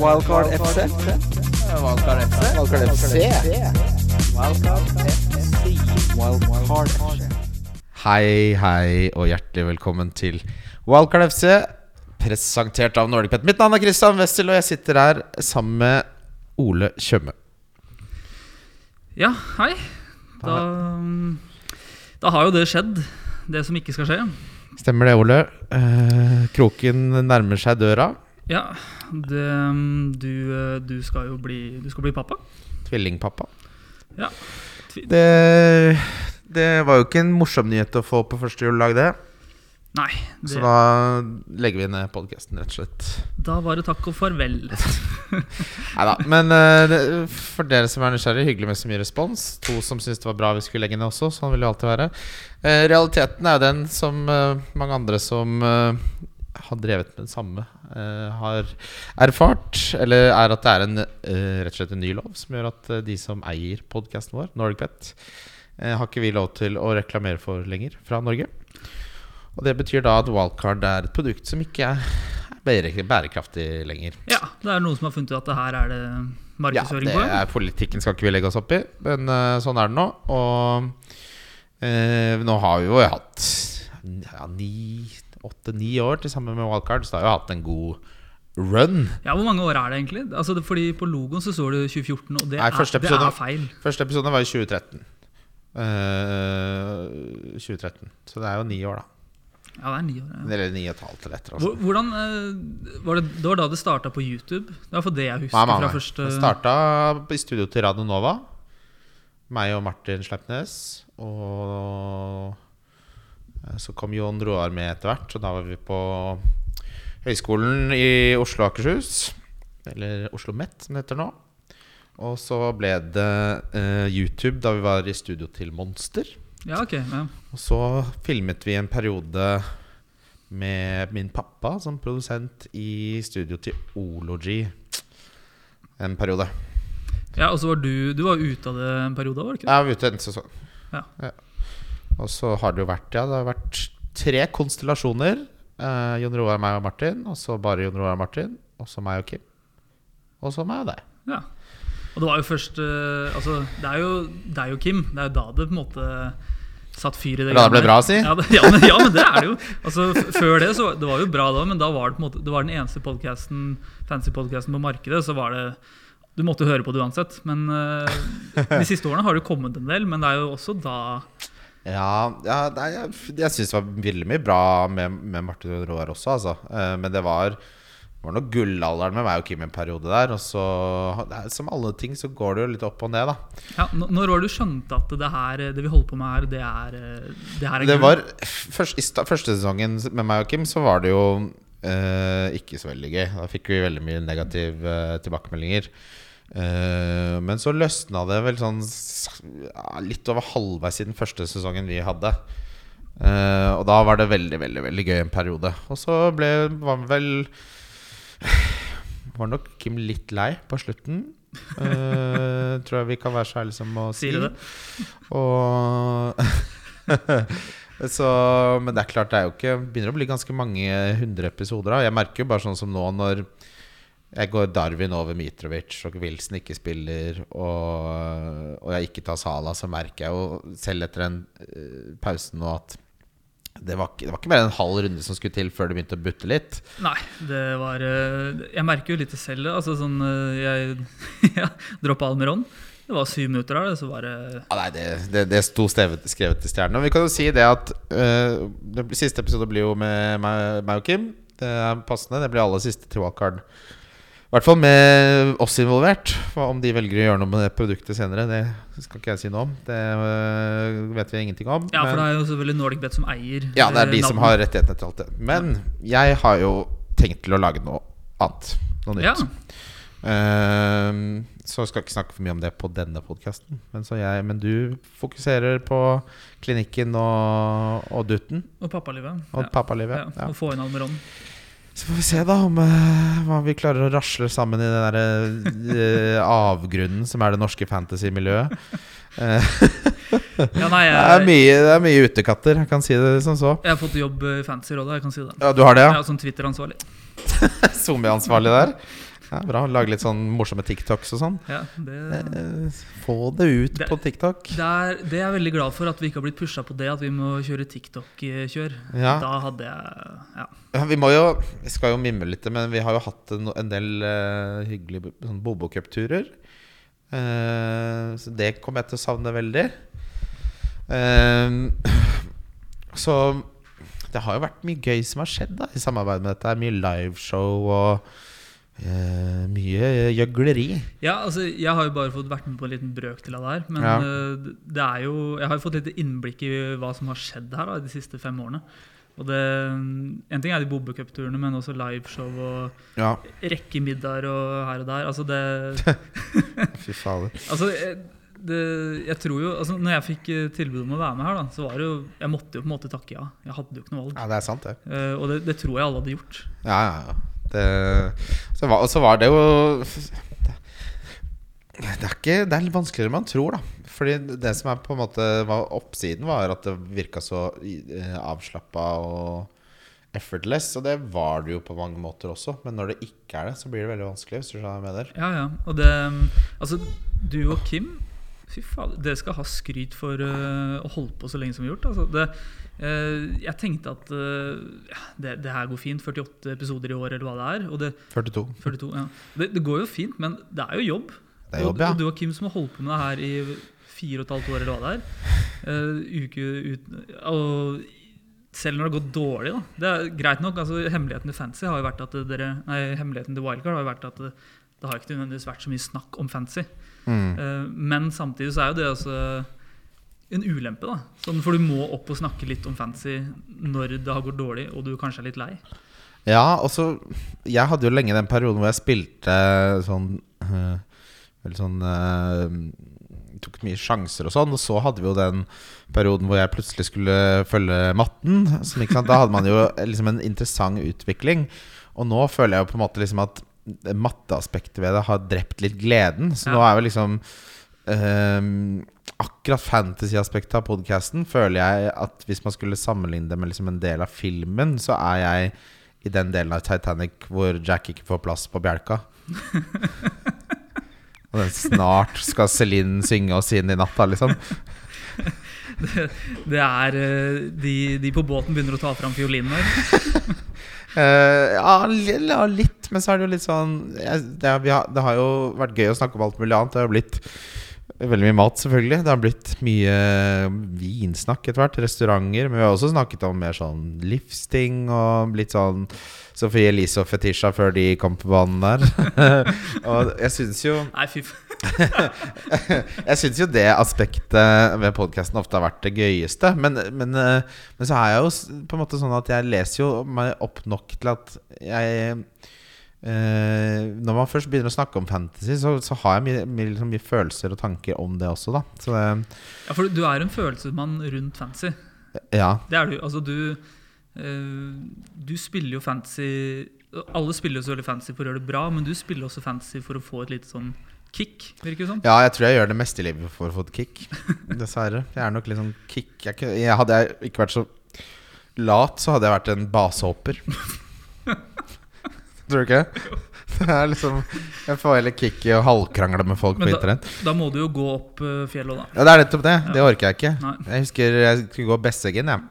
Wildcard FC. Wildcard FC. Wildcard FC. Wildcard FC. Hei, hei og hjertelig velkommen til Wildcard FC, presentert av Nordic Pet. Mitt navn er Christian Wessel, og jeg sitter her sammen med Ole Tjøme. Ja, hei. Da, da har jo det skjedd, det som ikke skal skje. Stemmer det, Ole? Eh, kroken nærmer seg døra. Ja, det, du, du skal jo bli, du skal bli pappa. Tvillingpappa. Ja. Tvi- Det, det var jo ikke en morsom nyhet å få på første juledag, det. Nei, Så da legger vi ned podkasten, rett og slett. da var det takk og farvel. Nei da. Men uh, for dere som er nysgjerrige, hyggelig med så mye respons. To som syntes det var bra vi skulle legge ned også. Sånn vil det alltid være. Uh, realiteten er jo den, som uh, mange andre som har drevet med det samme, uh, har erfart. Eller er at det er en, uh, rett og slett en ny lov som gjør at uh, de som eier podkasten vår, NordicPet, eh, har ikke vi lov til å reklamere for lenger fra Norge. Og det betyr da at Wildcard er et produkt som ikke er bærekraftig lenger. Ja, det er noen som har funnet ut at det her er det Ja, det er politikken skal ikke vi legge oss opp i, men sånn er det nå. Og nå har vi jo hatt ja, ni, åtte-ni år til sammen med Wildcard, så da har vi hatt en god run. Ja, Hvor mange år er det egentlig? Altså, det, fordi På logoen så står det 2014, og det, Nei, er, det er feil. Første episode var i 2013. Uh, 2013. Så det er jo ni år, da. Ja, det er ni år. Ja. Eller ni og et halvt eller etter. Altså. Hvordan eh, var det, det var da det starta på YouTube? Det var for det jeg husker Nei, nei, fra nei. første Det starta i studio til Radio Nova. Meg og Martin Sleipnes. Og så kom Jon Roar med etter hvert, og da var vi på Høgskolen i Oslo og Akershus. Eller Oslo Met, som det heter nå. Og så ble det eh, YouTube da vi var i studio til Monster. Ja, ok. Ja. Og så filmet vi en periode med min pappa som produsent i studio til Ology. En periode. ja, Og så var du Du var ute av det en periode, var det ikke? Jeg var ute en sesong. Ja. Og så har det jo vært Ja, det har vært tre konstellasjoner. Eh, Jon Roar, meg og Martin. Og så bare Jon Roar og Martin. Og så meg og Kim. Og så meg og deg. Ja. Og det var jo først eh, Altså, det er jo deg og Kim. Det er jo da det på en måte satt fyr i det. Da det ble bra, å si? Ja, det, ja, men, ja, men det er det jo. Altså, før det så Det var jo bra da, men da var det på en måte Det var den eneste podcasten fancy podcasten på markedet. Så var det Du måtte høre på det uansett. Men uh, de siste årene har det kommet en del. Men det er jo også da Ja, ja nei, jeg, jeg syns det var veldig mye bra med, med Martin Roar også, altså. Eh, men det var var nok gullalderen med meg og Kim en periode der. Og så, er, som alle ting, så går det jo litt opp og ned, da. ja, Når var det du skjønte at det her Det vi holder på med her, det er Det her er Det var først, I første sesongen med meg og Kim så var det jo eh, ikke så veldig gøy. Da fikk vi veldig mye negative eh, tilbakemeldinger. Eh, men så løsna det vel sånn litt over halvveis i den første sesongen vi hadde. Uh, og da var det veldig, veldig veldig gøy en periode. Og så ble, var vel Var nok Kim litt lei på slutten. Uh, tror jeg vi kan være så ærlige som å si. Sier det? Og så, Men det er klart, det er jo ikke begynner å bli ganske mange hundre episoder. Da. Jeg merker jo bare sånn som nå når jeg går Darwin over Mitrovic, og Wilson ikke spiller, og, og jeg ikke tar Sala, så merker jeg jo selv etter den uh, pausen nå at det var, ikke, det var ikke mer enn en halv runde som skulle til før det begynte å butte litt. Nei, det var eh, Jeg merker jo litt det selv. Altså sånn eh, Jeg ja, droppa Almiron. Det var syv minutter der, så var det Ja, nei, det, det, det sto stevet, skrevet i stjernene. Og vi kan jo si det at uh, det Siste episode blir jo med meg, meg og Kim. Det er passende. Det blir aller siste til Wildcard. I hvert fall med oss involvert. For om de velger å gjøre noe med det produktet senere, det skal ikke jeg si noe om. Det øh, vet vi ingenting om. Ja, for det er jo selvfølgelig Nordic Bet som eier ja, det er de de som har rettighetene til alt det. Men jeg har jo tenkt til å lage noe annet. Noe Ja, nytt. så så jeg skal ikke snakke for mye om det på denne podkasten. Men, men du fokuserer på klinikken og, og dutten og pappalivet. og ja. pappalivet. Ja. Og få inn Almiron. Så får vi se da om hva vi klarer å rasle sammen i den der uh, avgrunnen som er det norske fantasy-miljøet. Eh, Ja, nei, det, er mye, det er mye utekatter, jeg kan si det som så. jeg har fått jobb i Fantasyrådet, jeg kan si det. Ja, Du har det, Ja, ja? Som Twitter-ansvarlig. SoMe-ansvarlig der. Ja, bra. Lage litt sånn morsomme TikToks og sånn. Ja, det, Eh, Få det ut Det- på TikTok. det, er, det er jeg veldig glad for, at vi ikke har blitt pusha på det, at vi må kjøre TikTok-kjør. Ja. Da hadde jeg Ja. Ja, vi må jo Vi skal jo mimre litt, men vi har jo hatt en, en del uh, hyggelige sånn Bobo-cupturer. Uh, så det kommer jeg til å savne veldig. Uh, så det har jo vært mye gøy som har skjedd da i samarbeid med dette. Mye liveshow og eh, mye gjøgleri. Ja, altså, Jeg har jo bare fått vært med på en liten brøkdel av det her. Men Ja. eh, det er jo, jeg har jo fått litt innblikk i hva som har skjedd her da, de siste fem årene. Og det, En ting er de Bobbecupturene, men også liveshow og Ja, rekke middager og her og der. Altså det, fy fader. altså eh, det, jeg tror jo, altså Når jeg fikk eh, tilbud om å være med her, da, så var det jo Jeg måtte jo på en måte takke ja. Jeg hadde jo ikke noe valg. Ja, det er sant, det. Og det, det tror jeg alle hadde gjort. Ja, ja, ja. Og så var det jo det er, ikke, det er litt vanskeligere enn man tror, da. Fordi det som er på en måte var oppsiden, var at det virka så uh, avslappa og effortless. Og det var det jo på mange måter også. Men når det ikke er det, så blir det veldig vanskelig. Hvis du skjønner hva jeg. Ja, ja. Og det Altså, du og Kim Fy faen, dere skal ha skryt for uh, å holde på så lenge som vi har gjort. Altså, det, eh, jeg tenkte at eh, ja, det, det her går fint. 48 episoder i år, eller hva det er. Det, 42. 42, ja. det, det går jo fint, men det er jo jobb. Det er jobb, ja. Og, og du og Kim som har holdt på med det her i fire og et halvt år, eller hva det er. Uh, uke ut Og selv når det har gått dårlig, da. Det er greit nok. altså Hemmeligheten til Fancy har jo vært at dere Nei, hemmeligheten til Wildcard har jo vært at det, det har ikke nødvendigvis vært så mye snakk om Fancy. Mm. Uh, men samtidig så er jo det også en ulempe, da. Sånn, for du må opp og snakke litt om Fancy når det har gått dårlig, og du kanskje er litt lei. Ja, og så Jeg hadde jo lenge den perioden hvor jeg spilte sånn øh, Veldig sånn øh, Tok mye sjanser og sånn. Og så hadde vi jo den perioden hvor jeg plutselig skulle følge matten. Som? Da hadde man jo liksom en interessant utvikling. Og nå føler jeg jo på en måte liksom at matteaspektet ved det har drept litt gleden. Så nå er jo liksom øhm, Akkurat fantasy-aspektet av podkasten føler jeg at hvis man skulle sammenligne det med liksom en del av filmen, så er jeg i den delen av Titanic hvor Jack ikke får plass på bjelka. Og snart skal Celine synge oss inn i natta, liksom. Det er eh, de, de på båten begynner å ta fram fiolinen her. Eh, ja, litt, men så er det jo litt sånn det, har, det har jo vært gøy å snakke om alt mulig annet. Det har jo blitt veldig mye mat, selvfølgelig. Det har blitt mye vinsnakk etter hvert. Restauranter. Men vi har også snakket om mer sånn livsting og litt sånn Sophie Elise og Fetisha før de kom på banen der. og jeg syns jo Nei, fy faen Jeg syns jo det aspektet ved podkasten ofte har vært det gøyeste. Men, men, eh, men så er jeg jo på en måte sånn at jeg leser jo meg opp nok til at jeg eh, Når man først begynner å snakke om fantasy, så, så har jeg mye, mye, liksom mye følelser og tanker om det også, da. Så det, Ja, for du er en følelsesmann rundt fantasy. ja. Det er du. Altså, du uh, Du spiller jo fantasy Alle spiller jo så veldig fantasy for å gjøre det bra, men du spiller også fantasy for å få et lite sånn kick, virker det som. ja, jeg tror jeg gjør det meste i livet for å få et kick. Dessverre. Jeg er nok litt sånn kick. Jeg, jeg hadde jeg ikke vært så lat, så hadde jeg vært en basehopper. Tror du ikke? Det er liksom Jeg får heller kick i å halvkrangle med folk Men på da- internett. Da må du jo gå opp eh, fjellet da. Ja, det er nettopp det. Det Ja. orker jeg ikke. Nei. Jeg husker jeg skulle gå Besseggen, jeg.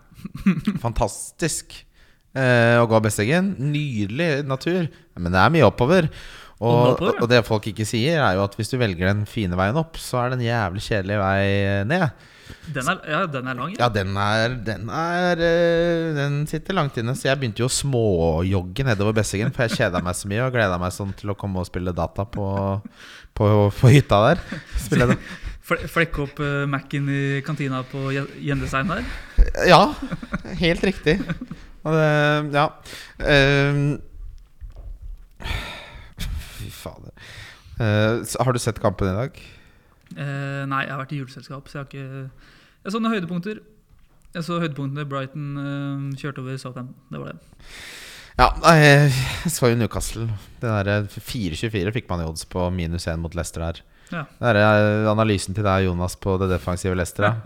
Fantastisk eh, å gå Besseggen. Nydelig natur. Men det er mye oppover. Og Og, det folk ikke sier, er jo at hvis du velger den fine veien opp, så er det en jævlig kjedelig vei ned. Den er, ja, den er lang. Ja, den er Den, er, eh, den sitter langt inne. Så jeg begynte jo å småjogge nedover Bessingen, for jeg kjeda meg så mye og gleda meg sånn til å komme og spille data på, på, på hytta der. Spille det. Flekke opp uh, Mac-en i kantina på Je- Gjendesheim der. Ja, helt riktig. Og det, ja. Ehm, fy fader. Eh, har du sett kampen i dag? Eh, nei, jeg har vært i juleselskap, så jeg har ikke Jeg så noen høydepunkter. Jeg så høydepunktene Brighton eh, kjørte over Southampton. Det var det. Ja, jeg så jo Newcastle. Det der 4-24 fikk man i odds på minus 1 mot Leicester her. Ja. Det er eh, analysen til deg, Jonas, på det defensive Leicester.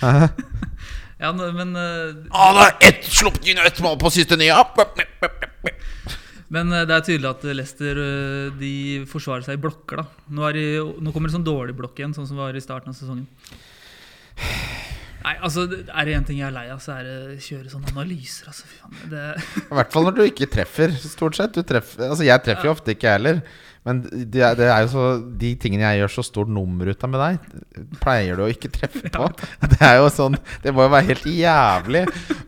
Ja, men uh, Ah, det er ett sluppet inn ett mål på siste nye! Men eh, det er tydelig at Leicester eh, de forsvarer seg i blokker. da Nå, er de, nå kommer det sånn dårlig blokk igjen, sånn som var i starten av sesongen. Nei, altså Er det én ting jeg er lei av, så er det kjøre sånne analyser. Altså, fy faen, det, I hvert fall når du ikke treffer, stort sett. Du treffer, altså jeg treffer jo ofte ikke, jeg heller. Men det er, det er så de tingene jeg gjør så stort nummer ut av med deg, pleier du å ikke treffe på. Det er jo sånn Det må jo være helt jævlig.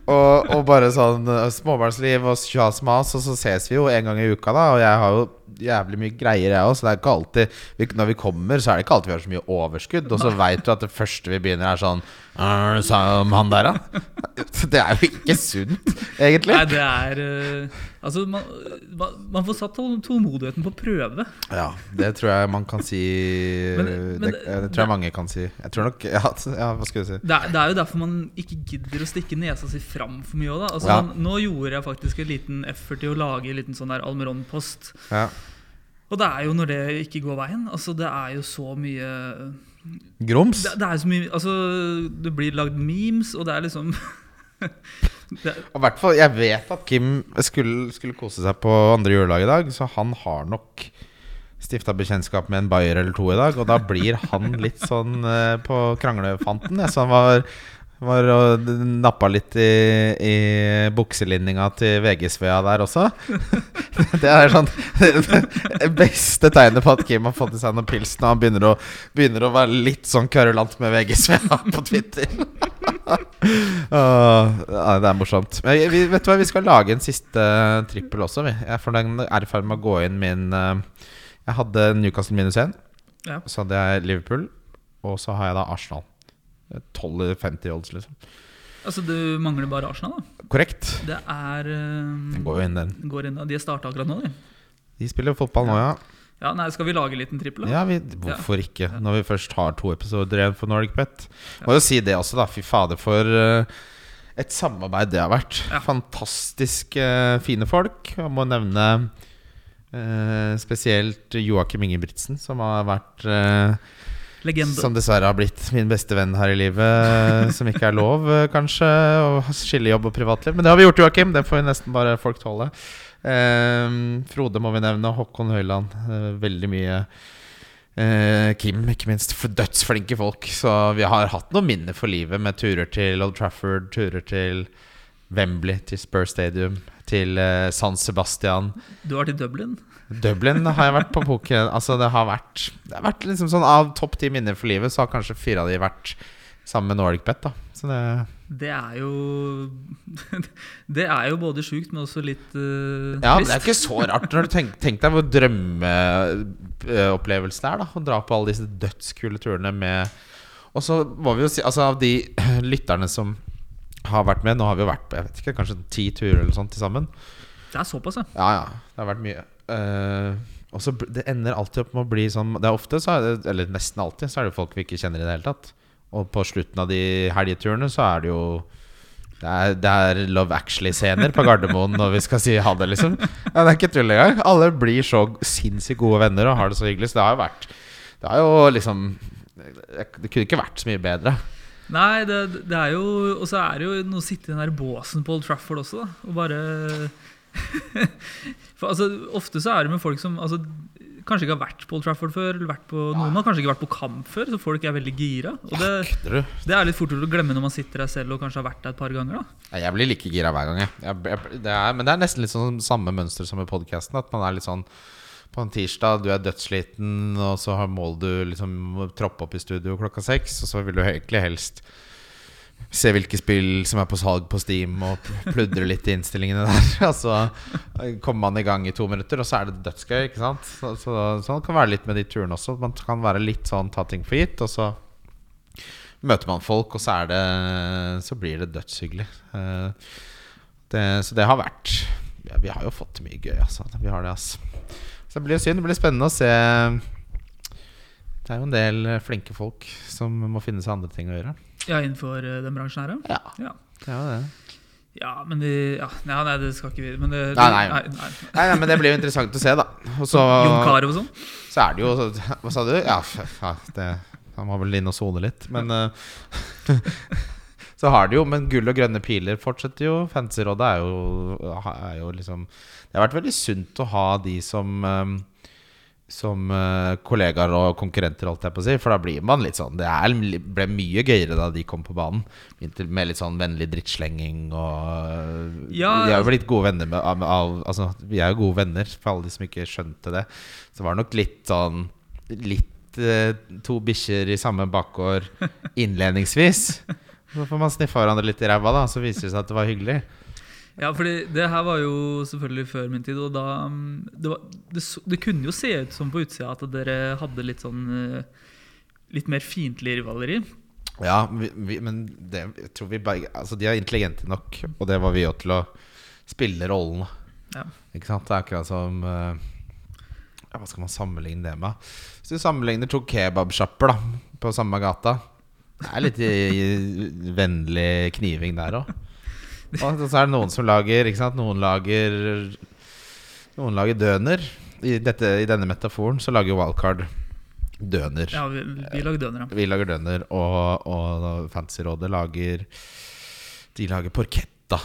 Og, og bare sånn eh, småbarnsliv og sjas mas, og så ses vi jo en gang i uka, da. Og jeg har jo jævlig mye greier, jeg òg, så det er ikke alltid vi, Når vi kommer, så er det ikke alltid vi har så mye overskudd. Og så veit du at det første vi begynner, er sånn «Er det sa om han der, da? Det er jo ikke sunt, egentlig. nei, det er uh, Altså, man, man, får satt tål- tålmodigheten på prøve. Ja, det tror jeg man kan si Men- men det, det tror jeg mange kan si. Jeg tror nok Ja, ja hva skal du si? Det er, det er jo derfor man ikke gidder å stikke nesa si fram for mye. òg, Da. Altså, Ja. man, nå gjorde jeg faktisk en liten effort i å lage en liten sånn der Almeron-post. Ja. Og det er jo når det ikke går veien. Altså, det er jo så mye Grums? det, det er så mye Altså, det blir lagd memes, og det er liksom det, Og hvert fall, Jeg vet at Kim skulle, skulle kose seg på andre juledag i dag, så han har nok stifta bekjentskap med en bayer eller to i dag. Og da blir han litt sånn uh, på kranglefanten. Jeg, så han var, var og nappa litt i, i bukselinninga til VG-Svea der også. Det er sånn Det beste tegnet på at Kim har fått i seg noe pils når han begynner å, begynner å være litt sånn kverulant med VG-Svea på Twitter. Ja, det er morsomt. Men vi, vet du hva, vi skal lage en siste trippel også. Vi. For den er i ferd med å gå inn min eh, Jeg hadde Newcastle minus 1. Ja. Så hadde jeg Liverpool. Og så har jeg da Arsenal. 12-50 odds, liksom. altså, du mangler bare Arsenal, da. Korrekt. Det er Den eh, går jo inn, den. går inn, De har starta akkurat nå, de. De spiller fotball nå, ja. Ja, nei, Skal vi lage en liten trippel? Ja, vi, Hvorfor ikke? Når vi først har to episoder igjen for Nordic Bet. Må jo si det også, da. Fy fader, for uh, et samarbeid det har vært. Ja. Fantastisk uh, fine folk. Jeg må nevne uh, spesielt Joakim Ingebrigtsen, som har vært Legende. Som dessverre har blitt min beste venn her i livet. som ikke er lov, eh, kanskje, å skille jobb og privatliv. Men det har vi gjort, Joakim. Det får vi nesten bare folk tåle. Eh, Frode må vi nevne. Håkon Høiland. Eh, veldig mye. Eh, Kim, ikke minst. Dødsflinke folk. Så vi har hatt noen minner for livet med turer til Old Trafford, turer til Wembley, til Spur Stadium, til eh, San Sebastian. Du har vært i Dublin. Dublin har jeg vært på poker Altså det har vært Det har vært liksom sånn Av topp ti minner for livet Så har kanskje fire av de vært Sammen med Nordic Bet da. Så det Det er jo Det er jo både sjukt, men også litt uh, Ja, men det er ikke så rart. Når du tenker tenk deg hvor drømmeopplevelsen er da. Å dra på alle disse dødskule turene med Og så må vi jo si Altså av de lytterne som har vært med Nå har vi jo vært på, jeg vet ikke, kanskje ti turer eller sånt til sammen. Det er såpass, ja. Ja, ja, det har vært mye Eh, Og så det ender alltid opp med å bli sånn Det er ofte, så er det, eller nesten alltid Så er det folk vi ikke kjenner i det hele tatt Og på slutten av de helgeturene Så er det jo det er, det er Love Actually-scener på Gardermoen når vi skal si ha det, liksom. Ja, det er ikke tull engang. Alle blir så sinnssykt gode venner og har det så hyggelig. Så det har jo vært Det har jo liksom Det kunne ikke vært så mye bedre. Nei, det, det er jo Og så er det jo noe å sitte i den der båsen på Old Trafford også, da. Og bare For altså, Ofte så er det med folk som altså, kanskje ikke har vært på Old Trafford før. Eller vært på, noen har kanskje ikke vært på kamp før, så folk er veldig gira. Og det, det er litt fort å glemme når man sitter der selv og kanskje har vært der et par ganger. da Jeg blir like gira hver gang. Jeg. Jeg, jeg, det er, men det er nesten litt sånn samme mønster som i podkasten. At man er litt sånn på en tirsdag, du er dødssliten, og så må du liksom troppe opp i studio klokka seks, og så vil du egentlig helst se hvilke spill som er på salg på Steam, og pludre litt i innstillingene der. Og så kommer man i gang i to minutter, og så er det dødsgøy. Ikke sant? Så, så, sånn kan være litt med de turene også. Man kan være litt sånn ta ting for gitt, og så møter man folk, og så, er det, så blir det dødshyggelig. Eh, det, så det har vært ja, Vi har jo fått mye gøy, altså. Vi har det, altså. Så det blir synd. Det blir spennende å se. Det er jo en del eh, flinke folk som må finne seg andre ting å gjøre. Ja, innenfor eh, den bransjen her, ja. Ja, Ja. det det. Ja, men de ja, Nei, det skal ikke vi men det, Nei, nei. nei, nei. Nei, nei, men det blir jo interessant å se, da. Og så, Jon Carew og sånn? så er det jo Hva sa du? Ja, ja det, han var vel inne og sone litt, men eh, Så har de jo, men gull og grønne piler fortsetter jo. Fancyrådet er er jo liksom Det har vært veldig sunt å ha de som um, som eh, kollegaer og konkurrenter, holdt jeg på å si. For da blir man litt sånn Det ble mye gøyere da de kom på banen. Med litt sånn vennlig drittslenging og Ja, Vi er jo altså- blitt gode venner med av, av, Altså, vi er jo gode venner, for alle de som ikke skjønte det. Så var det nok litt sånn Litt eh, to bikkjer i samme bakgård innledningsvis. Så får man sniffa hverandre litt i ræva, da, så viser det seg at det var hyggelig. Ja, fordi det her var jo selvfølgelig før min tid, og da mm, Det, var, det, det kunne jo se ut som på utsida at dere hadde litt sånn eh, Litt mer fiendtlig rivaleri. Ja, vi, vi, men det, jeg tror vi begge Altså, de er intelligente nok, og det var vi jo til å spille rollen. Ja. Ikke sant? Det er akkurat som eh, ja, Hva skal man sammenligne det med? Hvis du sammenligner to kebabsjapper på samme gata Det er litt i, i, vennlig kniving der òg. Og så er det noen som lager ikke sant? Noen lager Noen lager døner. I, dette, I denne metaforen så lager Wildcard døner. Ja, vi, vi lager døner, ja. Vi lager døner, og, og Fantasyrådet lager De lager porketta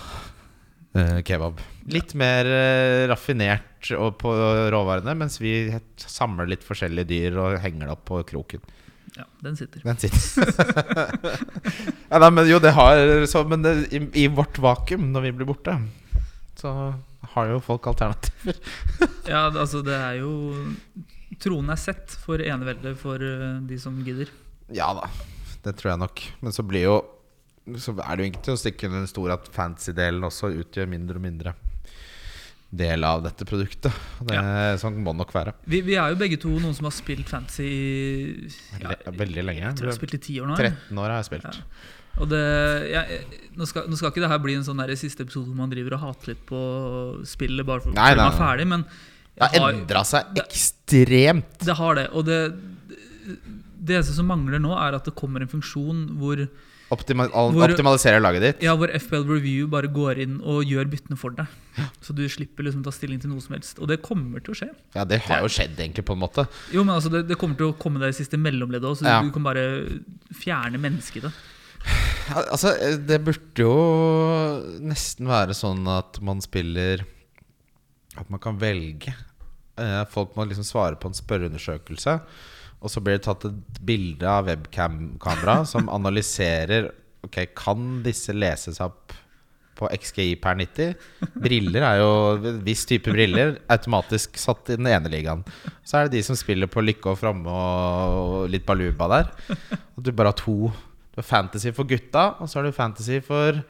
eh, kebab. Litt mer eh, raffinert på råvarene, mens vi samler litt forskjellige dyr og henger det opp på kroken. Ja. Den sitter. Den sitter. ja, nei, men jo, det har så, Men det, i, i vårt vakuum, når vi blir borte, så har jo folk alternativer. Ja, altså det er jo Tronen er sett for eneveldet for eh, de som gidder. Ja da, det tror jeg nok. Men så blir jo Så er det jo ikke til å stikke under en stor at fancy-delen også utgjør mindre og mindre del av dette produktet. Det, Sånn må det nok være. Vi, vi er jo begge to noen som har spilt fantasy i ja, Veldig, lenge. Jeg tror jeg har spilt i ti år nå. 13 år har jeg spilt. Ja. Og det, jeg, nå, skal, nå skal ikke det her bli en sånn der siste episode hvor man driver og hater litt på spillet bare for, å fordi man er ferdig, men Det har endra seg det- ekstremt. Det har det. Og det, det eneste som mangler nå, er at det kommer en funksjon hvor, Optima Hvor- optimaliserer laget ditt. ja, hvor FBL Review bare går inn og gjør byttene for deg. Så du slipper liksom ta stilling til noe som helst. Og det kommer til å skje. Ja, det har jo skjedd, egentlig, på en måte. Jo, men altså, det, det kommer til å komme deg i siste mellomleddet òg, så Ja. du kan bare fjerne mennesket i det. Altså, det burde jo nesten være sånn at man spiller At man kan velge. Eh, Folk må liksom svare på en spørreundersøkelse. Og så blir det tatt et bilde av webcam-kamera som analyserer Ok, kan disse lese seg opp på XGI per 90? Briller er jo viss type briller automatisk satt i den ene ligaen. Så er det de som spiller på lykke og framme og litt baluba der. Og du bare har to. Du har fantasy for gutta, og så har du fantasy for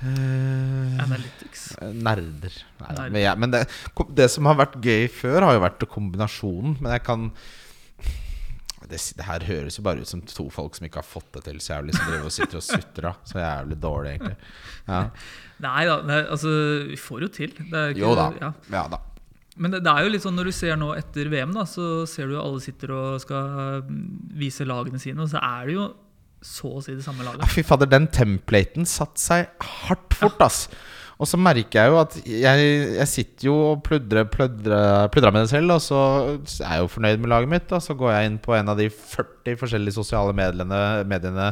Uh, Analytics. Nerder. Nei, Nerder. Men, jeg, men det, det som har vært gøy før, har jo vært kombinasjonen. Men jeg kan det, det her høres jo bare ut som to folk som ikke har fått det til så jævlig, som driver og sitter og sutrer. Så jævlig dårlig, egentlig. Ja. Nei da, er- altså Vi får jo til. Det ikke, Jo da. Ja. Ja da. Men det, det er jo litt sånn når du ser nå etter VM, da, så ser du jo alle sitter og skal mm, vise lagene sine, og så er det jo så å si det samme Ja, laget. Fy fader, den templaten satte seg hardt fort, ass. Og så merker jeg jo at jeg, jeg sitter jo og pludrer, pludrer, pludrer med det selv, og så er jeg jo fornøyd med laget mitt. Og så går jeg inn på en av de 40 forskjellige sosiale mediene, mediene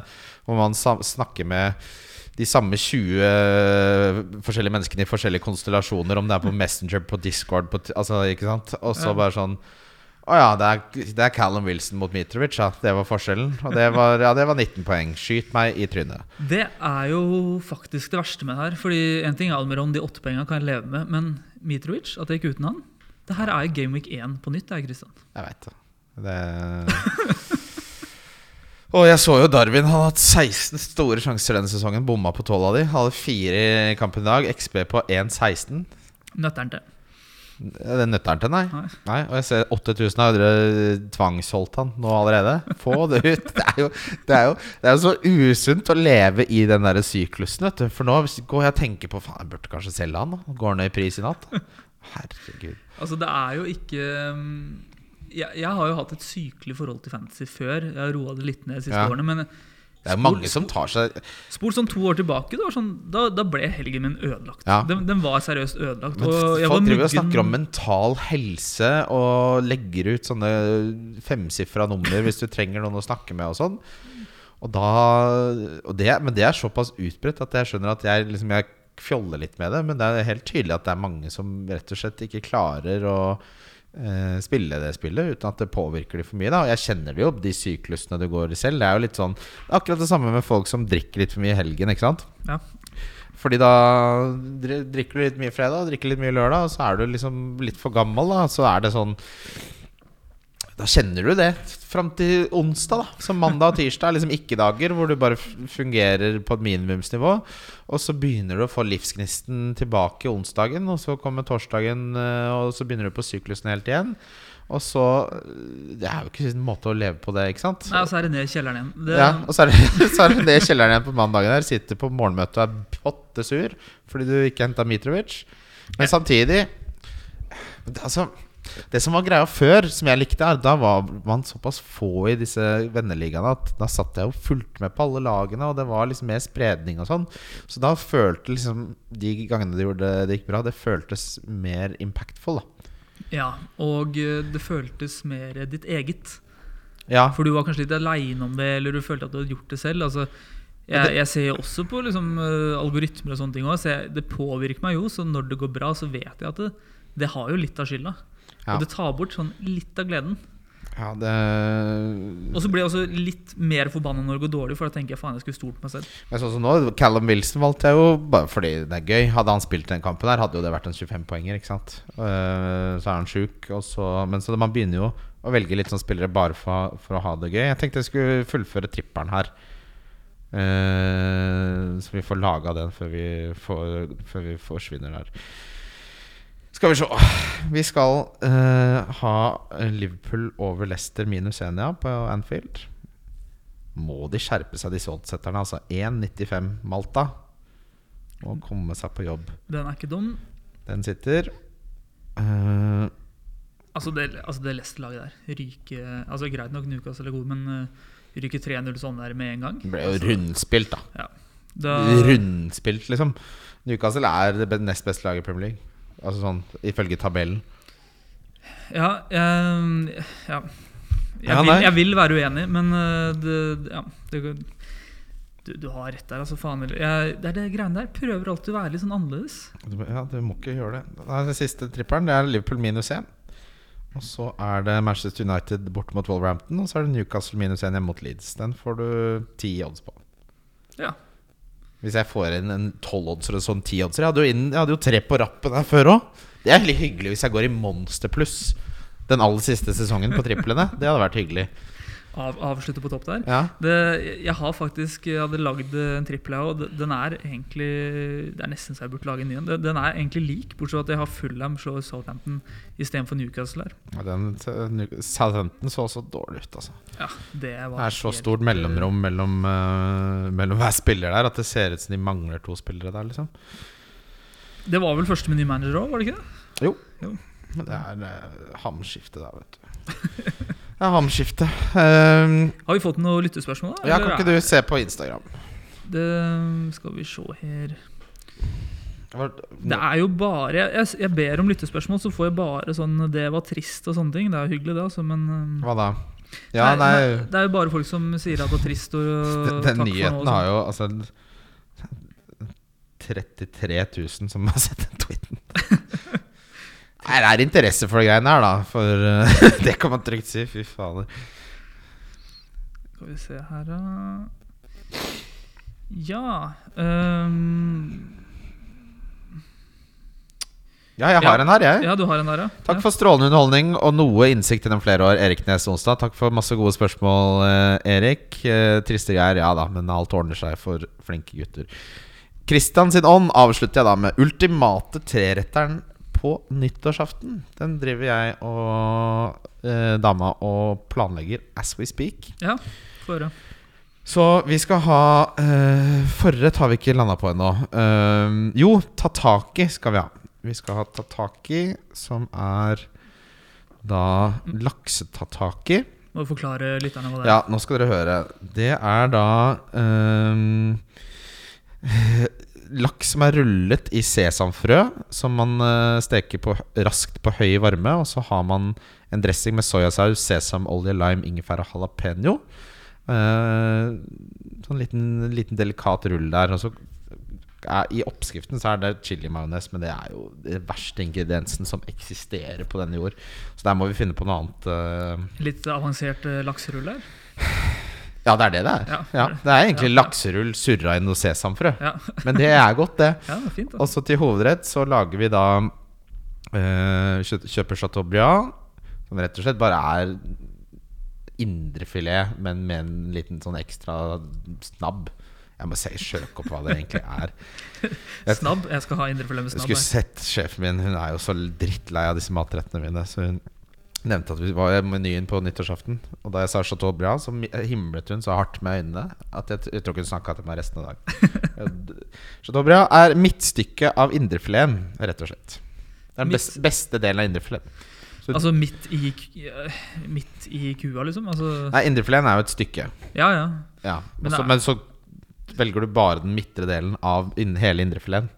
hvor man snakker med de samme 20 forskjellige menneskene i forskjellige konstellasjoner, om det er på Messenger, på Discord på, altså, ikke sant? Og så bare sånn å ja, det er, det er Callum Wilson mot Mitrovic, ja. Det var forskjellen. Og det var, ja, det var 19 poeng. Skyt meg i trynet. Det er jo faktisk det verste med det her. Fordi En ting er Almeron, de åtte poengene kan jeg leve med, men Mitrovic, at det gikk uten han Det her er jo Game Week 1 på nytt. Det er Kristian. Jeg veit det. det Og jeg så jo Darwin. Han har hatt 16 store sjanser denne sesongen. Bomma på 12 av de. Hadde fire i kampen i dag. XB på 1,16. Nøtteren til. Det nøtter han til, nei. Nei. nei. Og jeg ser 8000 har dere tvangsholdt han nå allerede. Få det ut. Det er jo, det er jo, det er jo så usunt å leve i den der syklusen, vet du. For nå går jeg og tenker på Faen, jeg burde kanskje selge han. da Går ned i pris i natt. Herregud. Altså, det er jo ikke um, jeg, jeg har jo hatt et sykelig forhold til fantasy før. Jeg har roa det litt ned de siste Ja. årene. Men Det er mange som tar seg spol sånn to år tilbake, Da, sånn, da, da ble helgen min ødelagt. Ja. Den, den var seriøst ødelagt. Men folk var driver og snakker om mental helse og legger ut sånne femsifra nummer hvis du trenger noen å snakke med og sånn. Og da og det, Men det er såpass utbredt at jeg skjønner at jeg, liksom, jeg fjoller litt med det. Men det er helt tydelig at det er mange som rett og slett ikke klarer å spille det spillet uten at det påvirker de for mye. Da. Og jeg kjenner det jo, de syklusene du går i selv. Det er jo litt sånn Akkurat det samme med folk som drikker litt for mye i helgen. Ikke sant? Ja. Fordi da drikker du litt mye fredag, drikker litt mye lørdag, og så er du liksom litt for gammel. da Så er det sånn Da kjenner du det fram til onsdag. da Så mandag og tirsdag er liksom ikke-dager hvor du bare fungerer på et minimumsnivå. Og så begynner du å få livsgnisten tilbake onsdagen, og så kommer torsdagen, eh, og så begynner du på syklusen helt igjen. Og så Det er jo ikke en måte å leve på det, ikke sant? Nei, og så er det ned i kjelleren igjen. Det, Ja, og så er, det, så er det ned i kjelleren igjen på mandagen her. Sitter på morgenmøtet og er potte sur fordi du ikke henta Mitrovic. Men samtidig Altså det som var greia før, som jeg likte, er da var man såpass få i disse venneligaene at da satt jeg og fulgte med på alle lagene, og det var liksom mer spredning og sånn. Så da følte liksom de gangene det, gjorde, det gikk bra, det føltes mer impactful, da. ja, og eh, det føltes mer ditt eget. Ja, For du var kanskje litt aleine om det, eller du følte at du hadde gjort det selv. Altså, jeg, jeg ser jo også på liksom, eh, algoritmer og sånne ting også, så Det påvirker meg jo, så når det går bra, så vet jeg at det, det har jo litt av skylda. Ja. Og det tar bort sånn litt av gleden. ja det Og så blir jeg også litt mer forbanna når det går dårlig, for da tenker jeg faen, jeg skulle stolt på meg selv. Men sånn som nå, Callum Wilson valgte jeg jo bare fordi det er gøy. Hadde han spilt den kampen her, hadde jo det vært en 25-poenger. ikke sant? Uh, så er han sjuk. så- Men så man begynner jo å velge litt sånn spillere bare for, for å ha det gøy. Jeg tenkte jeg skulle fullføre tripperen her. Uh, så vi får laga den før vi, får, før vi forsvinner der. Skal vi se Vi skal uh, ha Liverpool over Leicester minus Enia på Anfield. Må de skjerpe seg, disse oddsetterne? Altså 1,95 Malta. Må komme seg på jobb. Den er ikke dum. Den sitter. Uh, Altså det, altså det Leicester-laget der ryker altså Greit nok Newcastle er god, men uh, ryker 3-0 sånn der med en gang. ble jo Altså, rundspilt, da. da, Rundspilt, liksom. Newcastle er det nest beste laget i Premier League. Altså sånn ifølge tabellen. Ja, jeg, ja. Jeg, Ja, vil, jeg vil være uenig, men uh, det, ja, det, du, du har rett der, altså. Faen. Jeg, det er det greiene der. Prøver alltid å være litt sånn annerledes. Ja, du må ikke gjøre det. Den siste tripperen Det er Liverpool minus 1. Og så er det Manchester United borte mot Wolverhampton. Og så er det Newcastle minus 1 hjemme mot Leeds. Den får du ti odds på. Ja. Hvis jeg får inn en tolv-oddser og sånn tiodser Jeg jeg hadde jo tre på rappen her før òg. Det er veldig hyggelig hvis jeg går i monster pluss den aller siste sesongen på triplene. Det hadde vært hyggelig. Av, avslutte på topp der. Ja, Det, jeg har faktisk jeg hadde lagd en trippel, jeg òg. Den er egentlig Det er nesten så jeg burde lage en ny en. Den- er egentlig lik, bortsett fra at jeg har Fulham slår Southampton istedenfor Newcastle her. Ja, den Southampton så så dårlig ut, altså. Ja, det, var Det er så stort mellomrom mellom, uh, mellom hver spiller der at det ser ut som de mangler to spillere der, liksom. eh, Det var vel første med ny manager òg, var det ikke det? Jo. Men det er uh, hamskifte der, vet du. Er hamskifte. Um, Har vi fått noen lyttespørsmål? da? ja, Eller kan ikke du se på Instagram? Det skal vi se her Det er jo bare Jeg, jeg, ber om lyttespørsmål, så får jeg bare sånn 'det var trist' og sånne ting. Det er jo hyggelig, det, altså, men um, Hva da? Ja, nei, Det er jo bare folk som sier at det var trist. Og Den nå nyheten har sånn. jo altså 33 000 som har sett den tweeten. Nei, det er interesse for de greiene her, da. For uh, det kan man trygt si. Fy fader. Skal vi se her, da. Ja um, Ja, jeg har Ja. en her, jeg. Ja, du har en her, ja. Takk for strålende underholdning og noe innsikt gjennom flere år, Erik Nes Onsdag. Takk for masse gode spørsmål, eh, Erik. Eh, Triste greier, ja da, men alt ordner seg for flinke gutter. Christian sin ånd avslutter jeg da med ultimate treretteren på nyttårsaften. Den driver jeg og eh, dama og planlegger as we speak. ja. for. Så vi skal ha eh, Forrett har vi ikke landa på ennå. Eh, jo, tataki skal vi ha. Vi skal ha tataki, som er da laksetataki. Må du forklare lytterne hva det er. Ja, nå skal dere høre. Det er da ehm, Laks som er rullet i sesamfrø, som man eh, steker på, raskt på høy varme. Og så har man en dressing med soyasaus, sesamolje, lime, ingefær og jalapeño. Uh, sånn liten, liten delikat rull der. Og så er, I oppskriften så er det chili-majones, men det er jo den verste ingrediensen som eksisterer på denne jord. Så der må vi finne på noe annet. Uh. Litt avansert uh, lakserull her. Ja, det er det det er. Ja. Ja, det er egentlig lakserull surra i noe sesamfrø. Men det er godt, det. ja det fint. Og så til hovedrett så lager vi da eh, Kjøper chateaubriand, som rett og slett bare er indrefilet, men med en liten sånn ekstra snabb. Jeg må se, søke opp hva det egentlig er. Jeg- Snabb. Jeg skal ha indrefilet med snabb. skulle sett sjefen min, hun er jo så drittlei av disse matrettene mine. Så hun nevnte at vi var i menyen på nyttårsaften. Og da jeg sa chateaubriand, så mi- himlet hun så hardt med øynene at jeg, jeg tror ikke hun snakka til meg resten av dagen. chateaubriand er midtstykket av indrefileten, rett og slett. Det er den best, beste delen av indrefileten. Altså midt i, eh, midt i kua, liksom? Altså, Nei, indrefileten er jo et stykke. ja, ja. Ja. Men Men, så, er- så velger du bare den midtre delen av in hele indrefileten.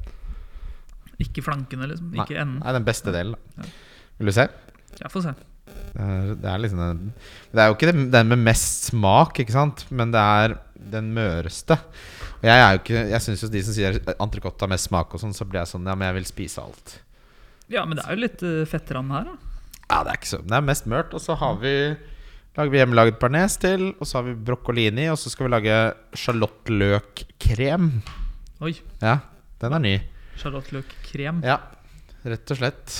Ikke flankene, liksom. Ikke enden. Nei, den beste delen. Ja. Vil du se? Jeg får se. Det er, det er liksom den Det er jo ikke den, med mest smak, ikke sant? Men det er den møreste. Og jeg er jo ikke Jeg syns jo de som sier entrecôte har mest smak, og sånn, så blir jeg sånn Ja, men jeg vil spise alt. Ja, men det er jo litt uh, fettrann her, da. Ja, det er ikke så Det er mest mørt. Og så har vi lager vi hjemmelaget parnes til, og så har vi broccolini, og så skal vi lage sjalottløkkrem. Oi. Ja, den er ny. Sjalottløkkrem. Ja, rett og slett.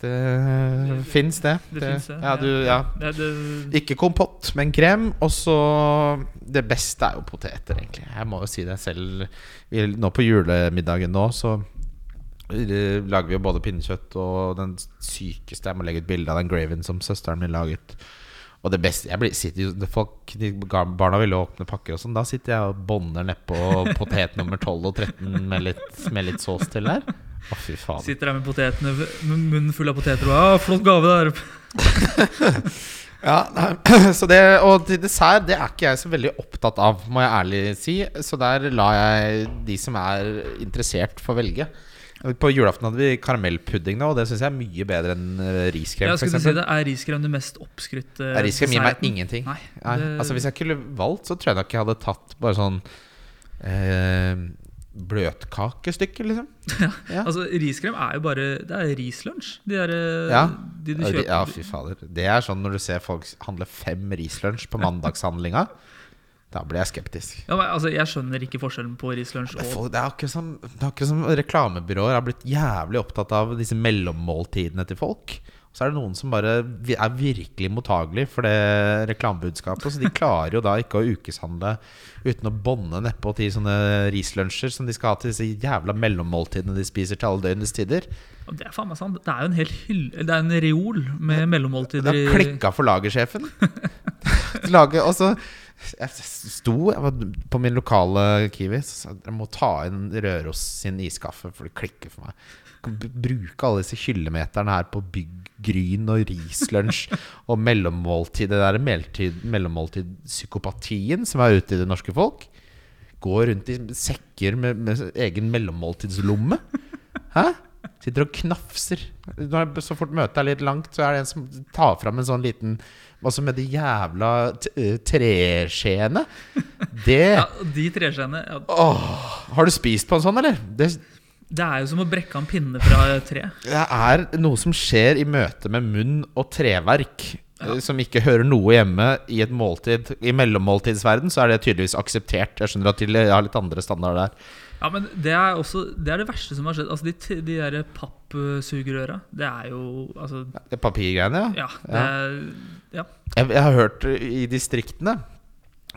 Det fins, det. Det fins det. Ja, du, ja. Det, det, Ikke kompott, men krem. Og så Det beste er jo poteter, egentlig. Jeg må jo si det selv. Vi, nå på julemiddagen nå, så eh, lager vi jo både pinnekjøtt og den sykeste Jeg må legge ut bilde av den graven som søsteren min laget. Og det beste jeg blir, sitter folk, Barna ville åpne pakker og sånn. Da sitter jeg og bånder nedpå potet nummer 12 og 13 med litt, med litt sås til der. Å, fy faen. sitter der med potetene, med munnen full av poteter og ah, 'Flott gave der'. Ja, så det, Og til dessert det er ikke jeg så veldig opptatt av, må jeg ærlig si. Så der lar jeg de som er interessert, få velge. På julaften hadde vi karamellpudding, da, og det syns jeg er mye bedre enn eh, riskrem. Jeg for skulle si det, Er riskrem det mest oppskrytte uh, riskrem gir meg ingenting. Nei, Nei, altså Hvis jeg kunne valgt, så tror jeg nok jeg hadde tatt bare sånn eh, bløtkakestykker, liksom. Ja. Altså, Riskrem er jo bare Det er rislunsj. De, der, eh, Ja. de du kjøper Ja, fy fader. Det er sånn når du ser folk handle fem rislunsj på mandagshandlinga. Da blir jeg skeptisk. Ja, men, altså, Jeg skjønner ikke forskjellen på er, og folk, det er akkurat som, det er akkurat som reklamebyråer har blitt jævlig opptatt av disse mellommåltidene til folk. Og så er det noen som bare vi- er virkelig mottagelig for det reklamebudskapet. Så de klarer jo da ikke å ukeshandle uten å bånde nedpå til sånne rislunsjer som de skal ha til disse jævla mellommåltidene de spiser til alle døgnets tider. Det er faen meg sant. Det er jo en hel hyll Det er en reol med Det mellommåltider har i klikka for lagersjefen. Lage, og så Jeg sto jeg var på min lokale Kiwi sa jeg, jeg må ta inn Røros sin iskaffe, for det klikker for meg. Jeg kan bruke alle disse kilometerne her på bygg, gryn og rislunsj og mellommåltid. Det der mellommåltid, mellommåltid-psykopatien som er ute i det norske folk. Gå rundt i sekker med, med egen mellommåltidslomme. Hæ? Sitter og knafser. Når så fort møtet er litt langt, så er det en som tar fram en sånn liten Altså med de jævla eh, treskjeene. Det Ja, De treskjeene ja, Åh, Har du spist på en sånn, eller? Det, Det er jo som å brekke en pinne fra et tre. det er noe som skjer i møte med munn og treverk. Ja. Som ikke hører noe hjemme i et måltid. I mellommåltidsverden så er det tydeligvis akseptert. Jeg skjønner at de har litt andre standarder der. Ja, men Det er også Det er det verste som har skjedd. Altså De, de der pappsugerøra, det er jo Altså Det Papirgreiene, ja. Ja. Det er, ja. Jeg, jeg har hørt i distriktene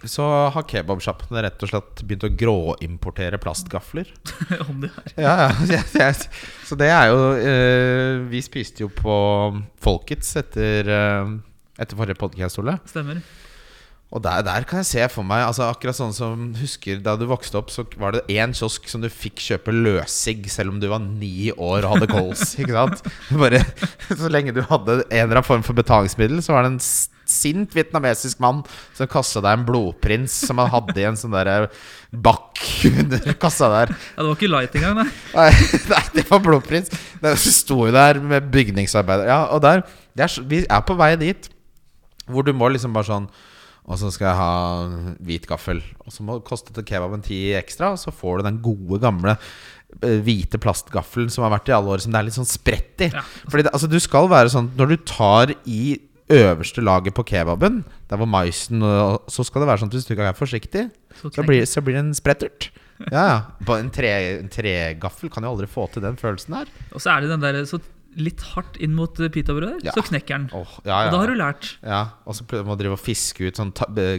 så har kebabsjappene rett og slett begynt å gråimportere plastgafler. Om de er. Ja, ja. jeg- Så det er jo eh, Vi spiste jo på Folkets etter, eh, etter forrige podkast. Stemmer. Og der, der kan jeg se for meg altså Akkurat sånn som Husker da du vokste opp, så var det én kiosk som du fikk kjøpe løssigg selv om du var ni år og hadde kols. Ikke sant? Bare, så lenge du hadde en eller annen form for betalingsmiddel, så var det en sint vietnamesisk mann som kasta deg en blodprins som han hadde i en sånn derre bakk under kassa der. Ja, Det var ikke light engang, nei. Nei, nei, det var blodprins. Det sto jo der med bygningsarbeider. Ja, og der det er, Vi er på vei dit hvor du må liksom bare sånn Og så skal jeg ha hvit gaffel. Og så må koste til kebaben ti ekstra, og så får du den gode, gamle eh, hvite plastgaffelen som har vært i alle år, som det er litt sånn spredt i. Ja. Fordi det, altså, du skal være sånn Når du tar i øverste laget på kebaben, der hvor maisen og, Så skal det være sånn at hvis du ikke er forsiktig, Så så blir, så blir det en sprettert. Ja, ja. En, tre, en tregaffel kan jo aldri få til den følelsen her. Og så er det den der så litt hardt inn mot eh, pitabrødet, Ja. så knekker den. Oh, ja, Og da har ja. du lært. ja. Og så man å drive og fiske ut sånn